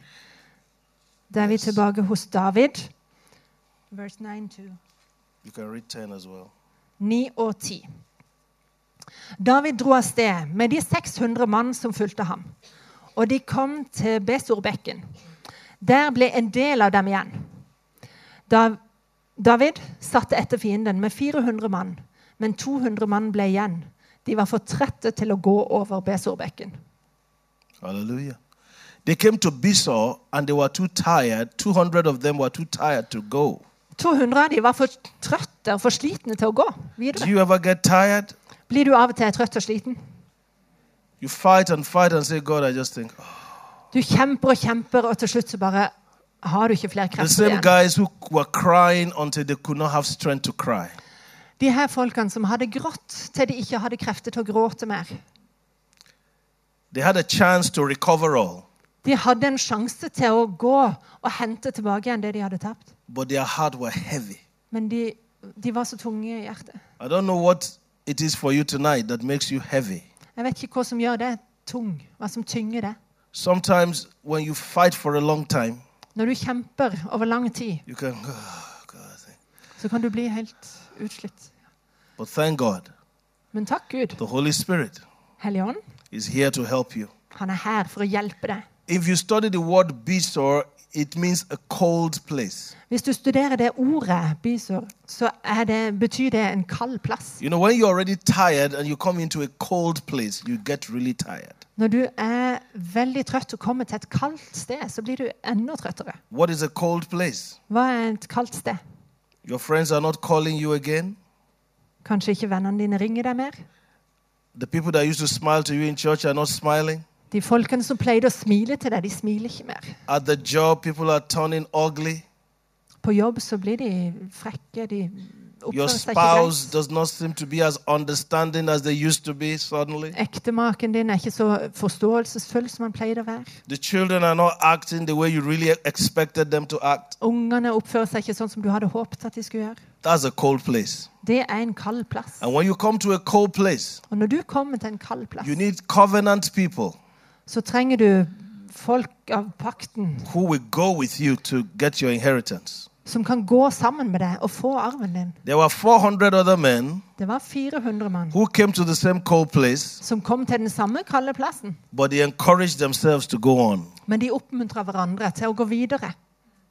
B: Da er vi tilbake hos David. Vers 9 to
A: You can read 10 as well.
B: 9 og 10. David dro av sted med de 600 mann som fulgte ham. Og de kom til Besorbekken. Der ble en del av dem igjen. Da David satte etter fienden med 400 mann, men 200 mann ble igjen. De var for trette til å gå over Besorbekken.
A: Hallelujah. They came to Bissau and they were too tired. 200 of them were too tired to go.
B: 200 av de var for trøtte og for slitne til å gå
A: Do
B: videre.
A: you ever get tired?
B: Blir du av og til trøtt og sliten?
A: You fight and fight and say, God, I just think, oh.
B: Du kjemper og kjemper, og til slutt så bare har du ikke flere
A: The
B: krefter
A: same
B: igjen.
A: guys who were crying until they could not have strength to cry.
B: De her folkene som hadde grått til de ikke hadde krefter til å gråte mer.
A: They had a chance to recover all,
B: De hadde en sjanse til å gå og hente tilbake igjen det de hadde tapt.
A: but their heart were heavy.
B: Men de, de var så tunge i hjertet.
A: I don't know what it is for you tonight that makes you heavy.
B: Jeg vet ikke hva som gjør det tung, hva som tynger det.
A: Sometimes when you fight for a long time,
B: Når du kjemper over lang tid,
A: you can, oh, God.
B: så kan du bli helt utslitt.
A: But thank God,
B: Men takk Gud,
A: the Holy Spirit
B: Helligånd
A: is here to help you.
B: han er her for å hjelpe deg.
A: If you study the word Bisor, it means a cold place.
B: Hvis du studerer det ordet, bisor, så er det, betyr det en kald plass.
A: You know, when you're already tired and you come into a cold place, you get really tired.
B: Når du er veldig trøtt og kommer til et kaldt sted, så blir du enda trøttere.
A: What is a cold place?
B: Hva er et kaldt sted?
A: Your friends are not calling you again.
B: Kanskje ikke vennene dine ringer deg mer?
A: The people that used to smile to you in church are not smiling.
B: De folkene som pleide å smile til deg, de smiler ikke mer.
A: At the job, people are turning ugly.
B: På jobb så blir de frekke, de
A: Your
B: oppfører seg ikke
A: spouse
B: greit.
A: does not seem to be as understanding as they used to be suddenly.
B: Ektemaken din er ikke så forståelsesfull som han pleide å være.
A: The children are not acting the way you really expected them to act.
B: Ungene oppfører seg ikke sånn som du hadde håpet at de skulle gjøre.
A: That's a cold place.
B: Det er en kald plass.
A: And when you come to a cold place,
B: Og når du kommer til en kald plass,
A: you need covenant people
B: så trenger du folk av pakten som kan gå sammen med deg og få arven din.
A: There were 400 other men
B: Det var 400 mann som kom til den samme kalde plassen. Men de oppmuntra hverandre til å gå videre.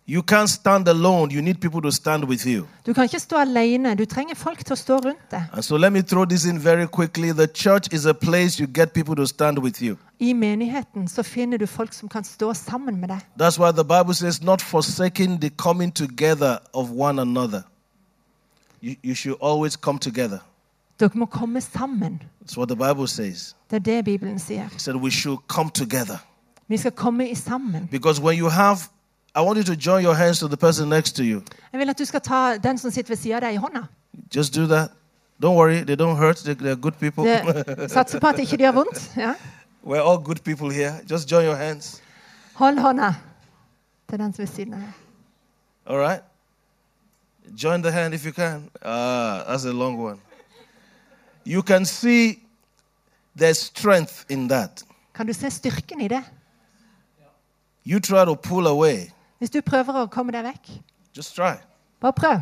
A: You can't stand alone. You need people to stand with you.
B: Du kan ikke stå alene. Du trenger folk til å stå rundt deg.
A: And so let me throw this in very quickly. The church is a place you get people to stand with you.
B: I menigheten så finner du folk som kan stå sammen med deg.
A: That's why the Bible says, not forsaking the coming together of one another. You, you should always come together.
B: Dere må komme sammen.
A: That's what the Bible says.
B: Det er det Bibelen sier.
A: It said we should come together.
B: Vi skal komme i sammen.
A: Because when you have, I want you to join your hands to the person next to you.
B: Jeg vil at du skal ta den som sitter ved siden av deg, i hånda.
A: Just do that. Don't worry, they don't hurt. They, they're good people.
B: Satser på at ikke de har vondt. Ja.
A: We're all good people here. Just join your hands.
B: Hold hånda til den som siden av deg.
A: All right? Join the hand if you can. Ah, that's a long one. You can see there's strength in that.
B: Kan du se styrken i det?
A: You try to pull away.
B: Hvis du prøver å komme deg vekk,
A: Just try.
B: bare prøv.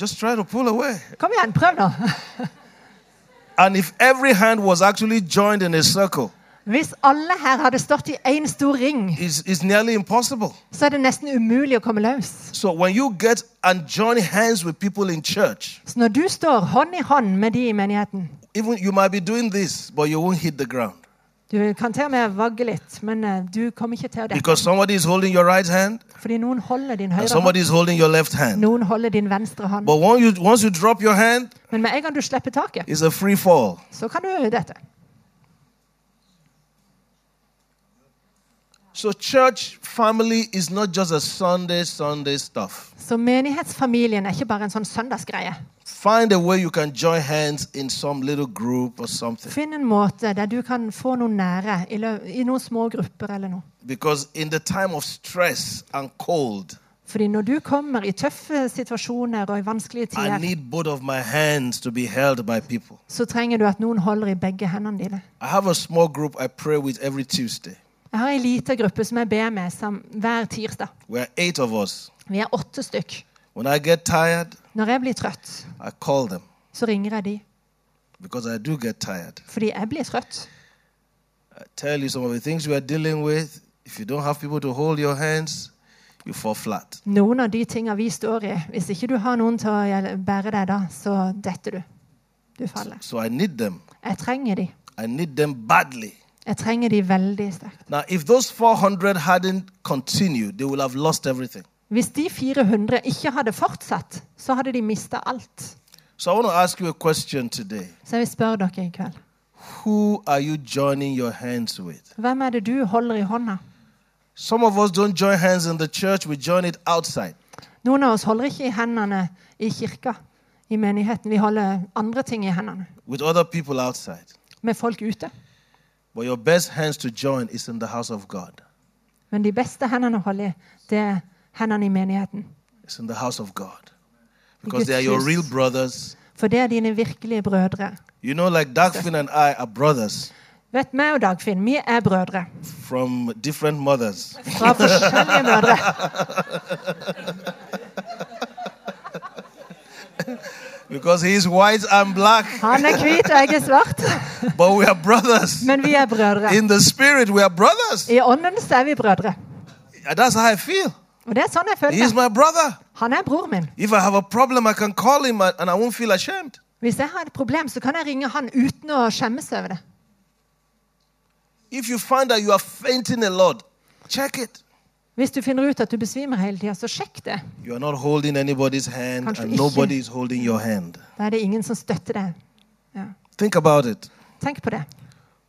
A: Just try to pull away.
B: Kom igjen, prøv nå.
A: And if every hand was actually joined in a circle,
B: Hvis alle her hadde stått i én stor ring,
A: it's, it's nearly impossible.
B: så er det nesten umulig å komme løs.
A: So when you get and join hands with people in church,
B: Så når du står hånd i hånd med de i menigheten
A: even you might be doing this, but you won't hit the ground.
B: Du kan til og med vagge litt, men eh, du kommer ikke til å dekke.
A: Because somebody is holding your right hand
B: Fordi noen holder din høyre hånd,
A: is holding your left hand.
B: noen holder din venstre hånd.
A: You, once you drop your hand,
B: Men med en gang du slipper taket,
A: it's a free fall.
B: så kan du dette.
A: So church family is not just a Sunday, Sunday stuff.
B: Så menighetsfamilien er ikke bare en sånn søndagsgreie.
A: Find a way you can join hands in some little group or something.
B: Finn en måte der du kan få noen nære i, i noen små grupper eller noe.
A: Because in the time of stress and cold,
B: Fordi når du kommer i tøffe situasjoner og i vanskelige
A: I
B: tider,
A: need both of my hands to be held by people.
B: så trenger du at noen holder i begge hendene dine.
A: I have a small group I pray with every Tuesday.
B: Jeg har en liten gruppe som jeg ber med sam hver tirsdag.
A: We're eight of us.
B: Vi er åtte stykk.
A: Tired,
B: Når jeg blir trøtt,
A: them
B: så ringer jeg de.
A: because I do get tired.
B: Fordi jeg blir trøtt.
A: I tell you some of the things we are dealing with. If you don't have people to hold your hands, you fall flat.
B: Noen av de tingene vi står i, hvis ikke du har noen til å bære deg da, så detter du. Du faller.
A: So I need them.
B: Jeg trenger de.
A: I need them badly.
B: Jeg trenger de veldig sterkt.
A: Now, if those 400 hadn't continued, they would have lost everything.
B: Hvis de 400 ikke hadde fortsatt, så hadde de mista alt.
A: So I want to ask you a question today.
B: Så jeg vil spørre dere i kveld.
A: Who are you joining your hands with?
B: Hvem er det du holder i hånda?
A: Some of us don't join hands in the church, we join it outside.
B: Noen av oss holder ikke i hendene i kirka, i menigheten. Vi holder andre ting i hendene,
A: with other people outside.
B: med folk ute.
A: But your best hands to join is in the house of God.
B: Men de beste hendene å holde i, det er hendene i menigheten.
A: It's in the house of God. Because they are your real brothers.
B: For det er dine virkelige brødre.
A: You know, like Dagfinn and I are brothers
B: Vet meg og Dagfinn, vi er brødre.
A: from different mothers.
B: Fra forskjellige mødre.
A: Because he's white and black.
B: Han er hvit, og jeg er svart.
A: But we are brothers.
B: Men vi er brødre.
A: In the spirit, we are brothers.
B: I ånden så er vi brødre.
A: That's how I feel.
B: Og det er sånn jeg
A: He's my brother.
B: Han er bror min.
A: If I have a problem, I can call him and I won't feel ashamed.
B: Hvis jeg har et problem, så kan jeg ringe han uten å skjemmes over det.
A: If you find that you are fainting a lot, check it.
B: Hvis du finner ut at du besvimer hele tida, så sjekk det.
A: You are not holding anybody's hand,
B: Kanskje
A: and nobody is holding your hand.
B: Da er det ingen som støtter deg. Ja.
A: Think about it.
B: Tenk på det.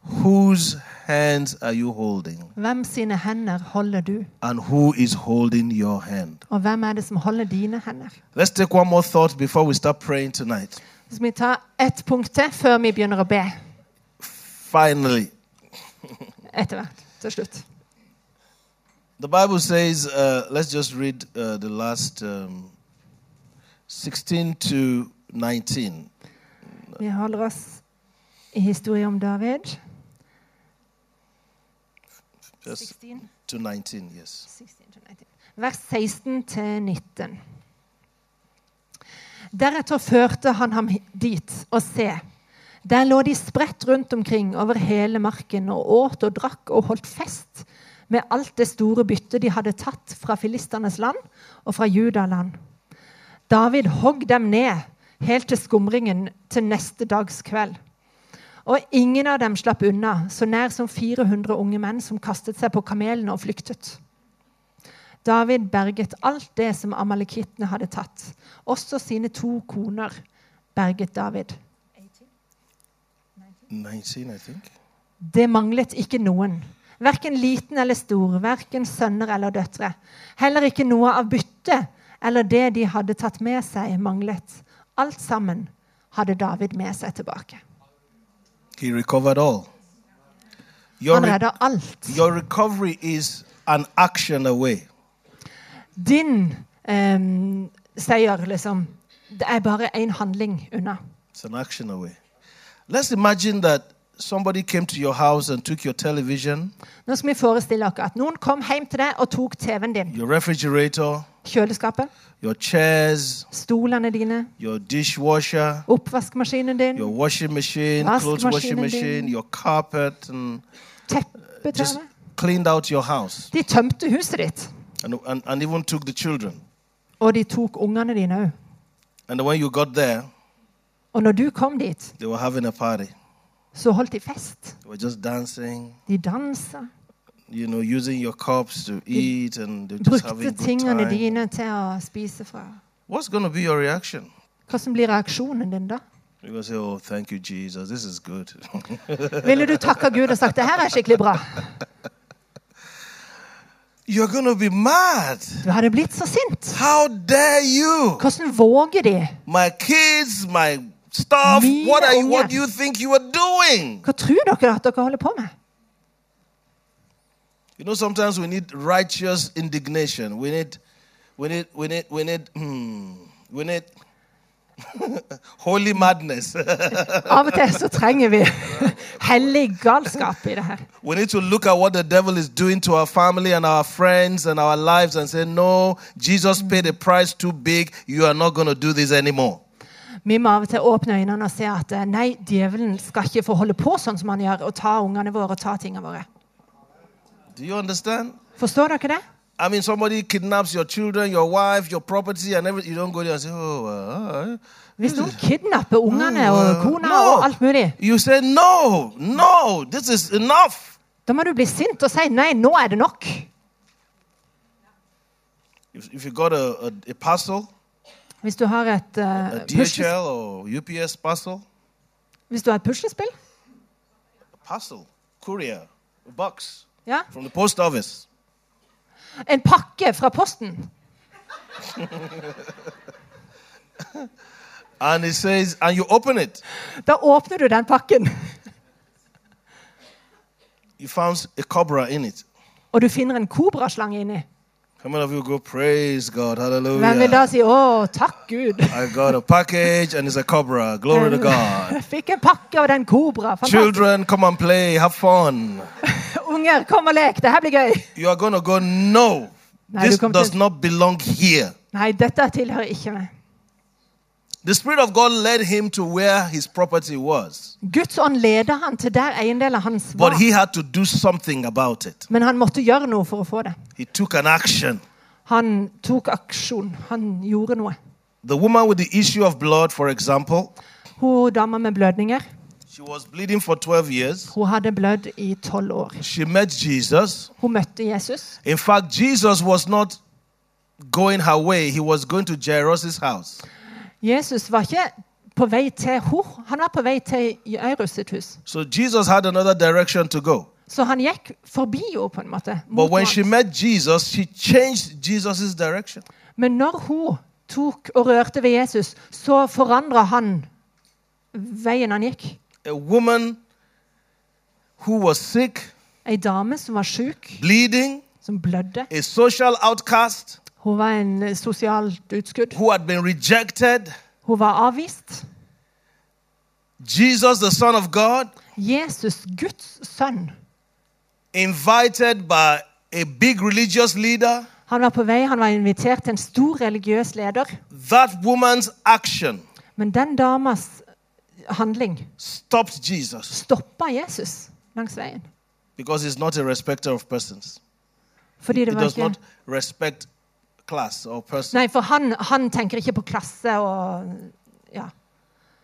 A: Whose hands are you holding?
B: Hvem sine hender holder du?
A: And who is holding your hand?
B: Og hvem er det som holder dine hender?
A: Let's take one more thought before we start praying tonight.
B: Så vi ta ett punkt til før vi begynner å be.
A: Finally,
B: Etter hvert. Til slutt.
A: the Bible says, uh, let's just read uh, the last um, 16 to 19.
B: Vi holder oss i historien om David.
A: Just
B: 16.
A: to 19, yes.
B: 16 til 19. Vers 16 til 19. Deretter førte han ham dit, og se, der lå de spredt rundt omkring over hele marken og åt og drakk og holdt fest med alt det store byttet de hadde tatt fra filisternes land og fra Judaland. David hogg dem ned helt til skumringen til neste dags kveld. Og ingen av dem slapp unna, så nær som 400 unge menn som kastet seg på kamelene og flyktet. David berget alt det som amalekittene hadde tatt. Også sine to koner berget David.
A: 19, I think.
B: Det manglet ikke noen. Verken liten eller stor, verken sønner eller døtre. Heller ikke noe av byttet eller det de hadde tatt med seg, manglet. Alt sammen hadde David med seg tilbake.
A: He recovered all. Your,
B: Han
A: re-
B: redda alt.
A: your recovery is an action away.
B: Din um, seier, liksom, det er bare én handling unna.
A: It's an action away. Let's imagine that somebody came to your house and took your television,
B: Nå skal vi forestille oss at noen kom hjem til deg og tok TV-en din.
A: your refrigerator,
B: Kjøleskapet,
A: your chairs,
B: stolene dine,
A: your dishwasher,
B: oppvaskmaskinen din,
A: your washing machine, clothes washing
B: machine din.
A: your carpet, and
B: teppet
A: just cleaned out your house
B: De tømte huset ditt.
A: and, and, and even took the children.
B: Og de tok ungene dine òg.
A: And when you got there,
B: Og når du kom dit,
A: they were having a party.
B: så holdt de fest.
A: They were just dancing,
B: De dansa.
A: You know, using your cups to eat, and they're just having good
B: tingene
A: time.
B: dine til å spise fra.
A: What's going to be your reaction?
B: Hva som blir reaksjonen din da?
A: You're going to say, oh, thank you, Jesus. This is good.
B: Ville du takke Gud og sagt det her er skikkelig bra?
A: You're going to be mad.
B: Du hadde blitt så sint.
A: How dare you?
B: Hvordan våger de?
A: My kids, my stuff.
B: Mine
A: What, are you, what do you think you are doing?
B: Hva tror dere at dere holder på med?
A: You know, sometimes we need righteous indignation. We need, we need, we need, we need, hmm, we need holy madness.
B: Av og til så trenger vi hellig galskap i det her.
A: we need to look at what the devil is doing to our family and our friends and our lives and say, no, Jesus paid a price too big. You are not going to do this anymore.
B: Vi må av og til åpne øynene og se at eh, nei, djevelen skal ikke få holde på sånn som han gjør, og ta ungene våre og ta tingene våre.
A: Do you understand?
B: Forstår dere det?
A: I mean, somebody kidnaps your children, your wife, your property, and everything. You don't go there and say, oh, uh,
B: Hvis noen kidnapper ungene og
A: uh,
B: kona
A: no.
B: og alt mulig,
A: You say, no, no, this is enough.
B: da må du bli sint og si nei, nå er det nok.
A: If, if you got a, a, a parcel,
B: Hvis du har et,
A: a
B: uh, pusles,
A: DHL or UPS parcel,
B: hvis du har et puslespill
A: a parcel, courier, a box
B: ja.
A: from the post office.
B: En pakke fra Posten.
A: And it says, and you open it,
B: Da åpner du den pakken,
A: you found a cobra in it.
B: og du finner en kobraslange inni.
A: How many of you go, praise God,
B: Hvem vil
A: hallelujah?
B: da si 'Å, takk Gud'?
A: I got a package and it's a cobra. Glory to God.
B: Fikk en pakke av den kobra.
A: Children, come and play, have fun.
B: Unger, kom og lek. Det her blir gøy.
A: You are to go, no,
B: Nei,
A: this does
B: til-
A: not belong here.
B: Nei, dette tilhører ikke meg.
A: The Spirit of God led him to where his property was,
B: Guds ånd leder han til der eiendeler hans
A: but he had to do something about it.
B: Men han måtte gjøre noe for å få det.
A: He took an action.
B: Han tok aksjon. Han gjorde noe.
A: The woman with the issue of blood, for example,
B: Hun dama med blødninger
A: she was bleeding for 12 years.
B: hun hadde blødd i tolv år.
A: She met Jesus.
B: Hun møtte Jesus.
A: In fact, Jesus was not going her way, he was going to Jairus' house.
B: Jesus var ikke på vei til hor. Han var på vei til Jairus sitt hus.
A: So Jesus had another direction to go.
B: Så han gikk forbi henne, på en måte.
A: But when she met Jesus, she changed Jesus' direction.
B: Men når hun tok og rørte ved Jesus, så forandra han veien han gikk.
A: A woman who was sick,
B: Ei dame som var sjuk,
A: bleeding,
B: som blødde.
A: a social outcast,
B: Hun var en sosialt utskudd.
A: who had been rejected.
B: Hun var avvist.
A: Jesus, the Son of God,
B: Jesus, Guds sønn,
A: invited by a big religious leader.
B: han var på vei, han var invitert til en stor religiøs leder.
A: That woman's action
B: Men den damas handling
A: stopped Jesus
B: stoppa Jesus langs veien.
A: because he's not a respecter of persons.
B: Fordi
A: He
B: det var
A: does
B: ikke...
A: not respect class or person.
B: Nei, for han, han tenker ikke på klasse og Ja.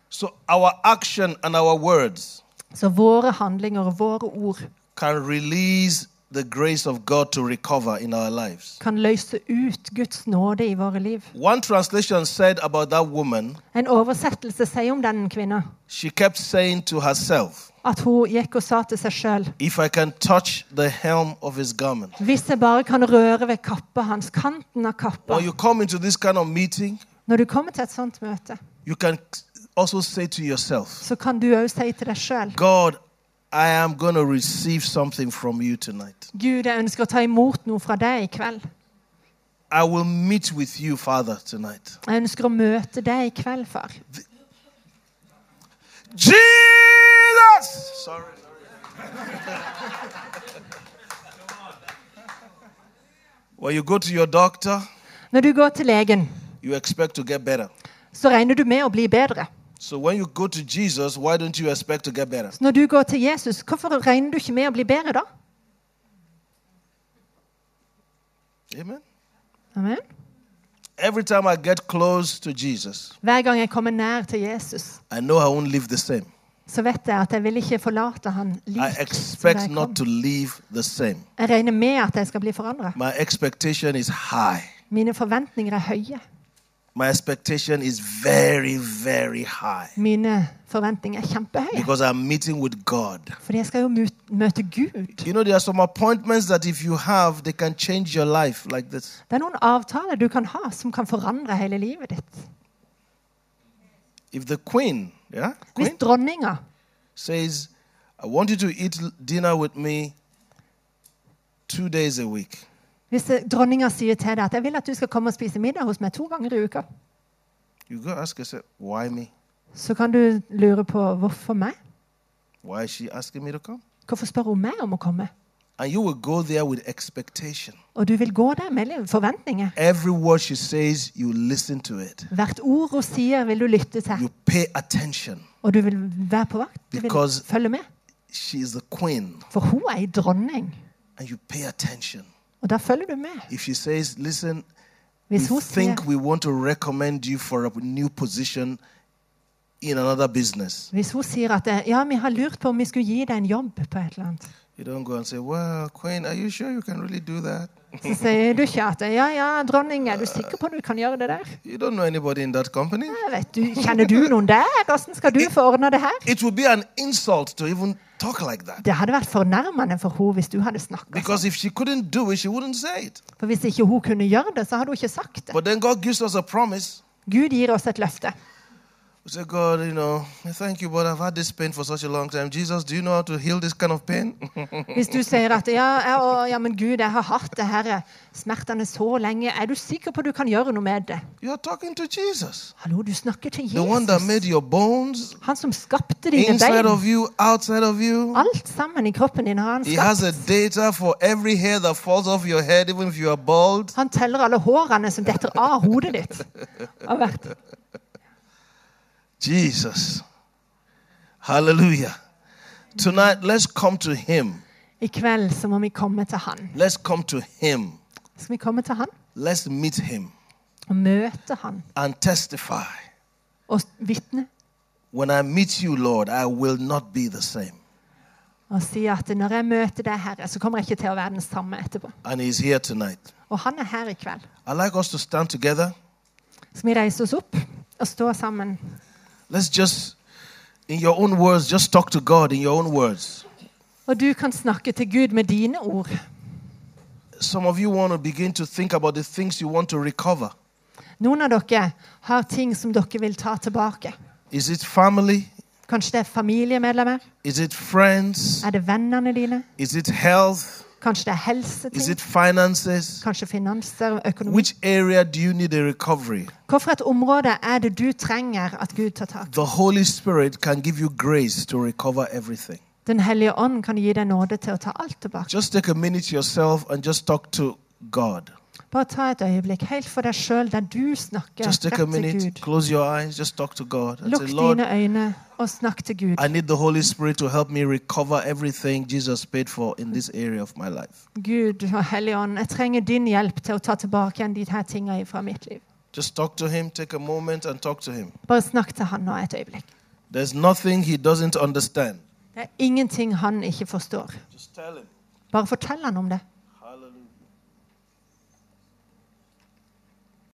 A: So our action and our words
B: Så våre handlinger og våre ord
A: can release the grace of God to recover in our lives.
B: kan løse ut Guds nåde i våre liv.
A: One translation said about that woman,
B: En oversettelse sier om den kvinna
A: she kept saying to herself,
B: at hun gikk og sa til seg sjøl
A: If I can touch the hem of his garment.
B: Hvis jeg bare kan røre ved kappa hans, kanten av kappa
A: When you come into this kind of meeting,
B: Når du kommer til et sånt møte,
A: you can also say to yourself,
B: så kan du òg si til deg sjøl
A: God, I am going to receive something from you tonight.
B: Gud, jeg ønsker å ta imot noe fra deg i kveld.
A: I will meet with you, Father, tonight.
B: Jeg ønsker å møte deg i kveld, far.
A: Jesus! Sorry. when you go to your doctor,
B: Når du går til legen,
A: you expect to get better.
B: så regner du med å bli bedre.
A: So when you go to Jesus, why don't you expect to get better?
B: Så når du går til Jesus, hvorfor regner du ikke med å bli bedre da?
A: Amen.
B: Amen.
A: Every time I get close to Jesus,
B: Hver gang jeg kommer nær til Jesus,
A: I know I won't live the same.
B: så vet jeg at jeg vil ikke forlate han
A: I
B: lik som da
A: expect
B: jeg
A: not
B: kom.
A: to live the same.
B: Jeg regner med at jeg skal bli forandra.
A: My expectation is high.
B: Mine forventninger er høye.
A: My expectation is very, very high.
B: Mine forventninger er kjempehøye.
A: Because I'm meeting with God.
B: Fordi jeg skal jo mø- møte Gud.
A: You know, there are some appointments that if you have, they can change your life like this.
B: Det er noen avtaler du kan ha som kan forandre hele livet ditt.
A: If the queen, yeah,
B: Hvis
A: queen
B: dronninga
A: says, I want you to eat dinner with me two days a week.
B: Hvis dronninga sier til deg at 'jeg vil at du skal komme og spise middag hos meg to ganger i uka', så kan du lure på hvorfor meg? Hvorfor spør hun meg om å komme?
A: And you will go there with expectation.
B: Og du vil gå der med forventninger.
A: Every word she says, you listen to it.
B: Hvert ord hun sier, vil du lytte til.
A: You pay attention.
B: Og du vil være på vakt. Du vil følge med.
A: She is the queen,
B: For hun er ei dronning. Og da følger du med.
A: If she says, listen, we
B: Hvis hun sier
A: think we want to recommend you for a new position in another business.
B: Hvis hun sier at ja, vi har lurt på om vi skulle gi deg en jobb på et eller annet,
A: You don't go and say, well, queen, are you sure you can really do that?
B: Så sier du ikke at ja, ja, dronning, er du sikker på at du kan gjøre det der?
A: You don't know anybody in that company.
B: Du, Kjenner du noen der? Hvordan skal du få ordna det her?
A: It would be an insult to even talk like that.
B: Det hadde vært fornærmende for henne hvis du hadde snakka sånn.
A: Because if she couldn't do it, she wouldn't say it.
B: For hvis ikke hun kunne gjøre det, så hadde hun ikke sagt det.
A: But then God gives us a promise.
B: Gud gir oss et løfte.
A: We say, God, you know, thank you, but I've had this pain for such a long time. Jesus, do you know how to heal this kind of pain?
B: Hvis du sier at ja, ja, ja, men Gud, jeg har hatt det her smertene så lenge, er du sikker på at du kan gjøre noe med det?
A: You're talking to Jesus,
B: Hallo, du snakker til
A: the one that made
B: Jesus.
A: your bones,
B: Han som skapte dine
A: inside of you, outside of you.
B: Alt sammen i kroppen din har han
A: He has
B: skapt.
A: a data for every hair that falls off your head, even if you are bald.
B: Han teller alle hårene som detter av hodet ditt. Av hvert.
A: Jesus. Hallelujah. Tonight, let's come to Him.
B: I kveld så må vi komme til han.
A: Let's come to Him.
B: Skal vi komme til han
A: Let's meet Him
B: og møte han
A: and testify.
B: og vitne?
A: When I meet you, Lord, I will not be the same.
B: Og si at når jeg møter deg, Herre, så kommer jeg ikke til å være den samme etterpå.
A: And He's here tonight.
B: Og han er her i kveld.
A: I like us to stand together.
B: Skal vi reise oss opp og stå sammen?
A: Let's just, in your own words, just talk to God in your own words.
B: Og du kan snakke til Gud med dine ord.
A: Some of you want to begin to think about the things you want to recover.
B: Noen av dere har ting som dere vil ta tilbake.
A: Is it family?
B: Kanskje det er familiemedlemmer?
A: Is it friends?
B: Er det vennene dine?
A: Is it health?
B: Kanskje det er
A: Is
B: helseting?
A: it finances?
B: Kanskje finanser, økonomi?
A: Which area do you need a recovery?
B: Hvorfor et område er det du trenger at Gud tar tak?
A: The Holy Spirit can give you grace to recover everything.
B: Den hellige ånd kan gi deg nåde til å ta alt tilbake.
A: Just take a minute yourself and just talk to God.
B: Bare ta et øyeblikk helt for deg sjøl, der du snakker rett til
A: minute,
B: Gud.
A: close your eyes, just talk to God. And
B: Lukk
A: say,
B: dine øyne og snakk til Gud.
A: I need the Holy Spirit to help me recover everything Jesus paid for in this area of my life.
B: Gud og Helligånd, jeg trenger din hjelp til å ta tilbake igjen de her tingene fra mitt liv.
A: Just talk to Him, take a moment and talk to Him.
B: Bare snakk til han nå et øyeblikk.
A: There's nothing He doesn't understand.
B: Det er ingenting han ikke forstår. Bare fortell han om det.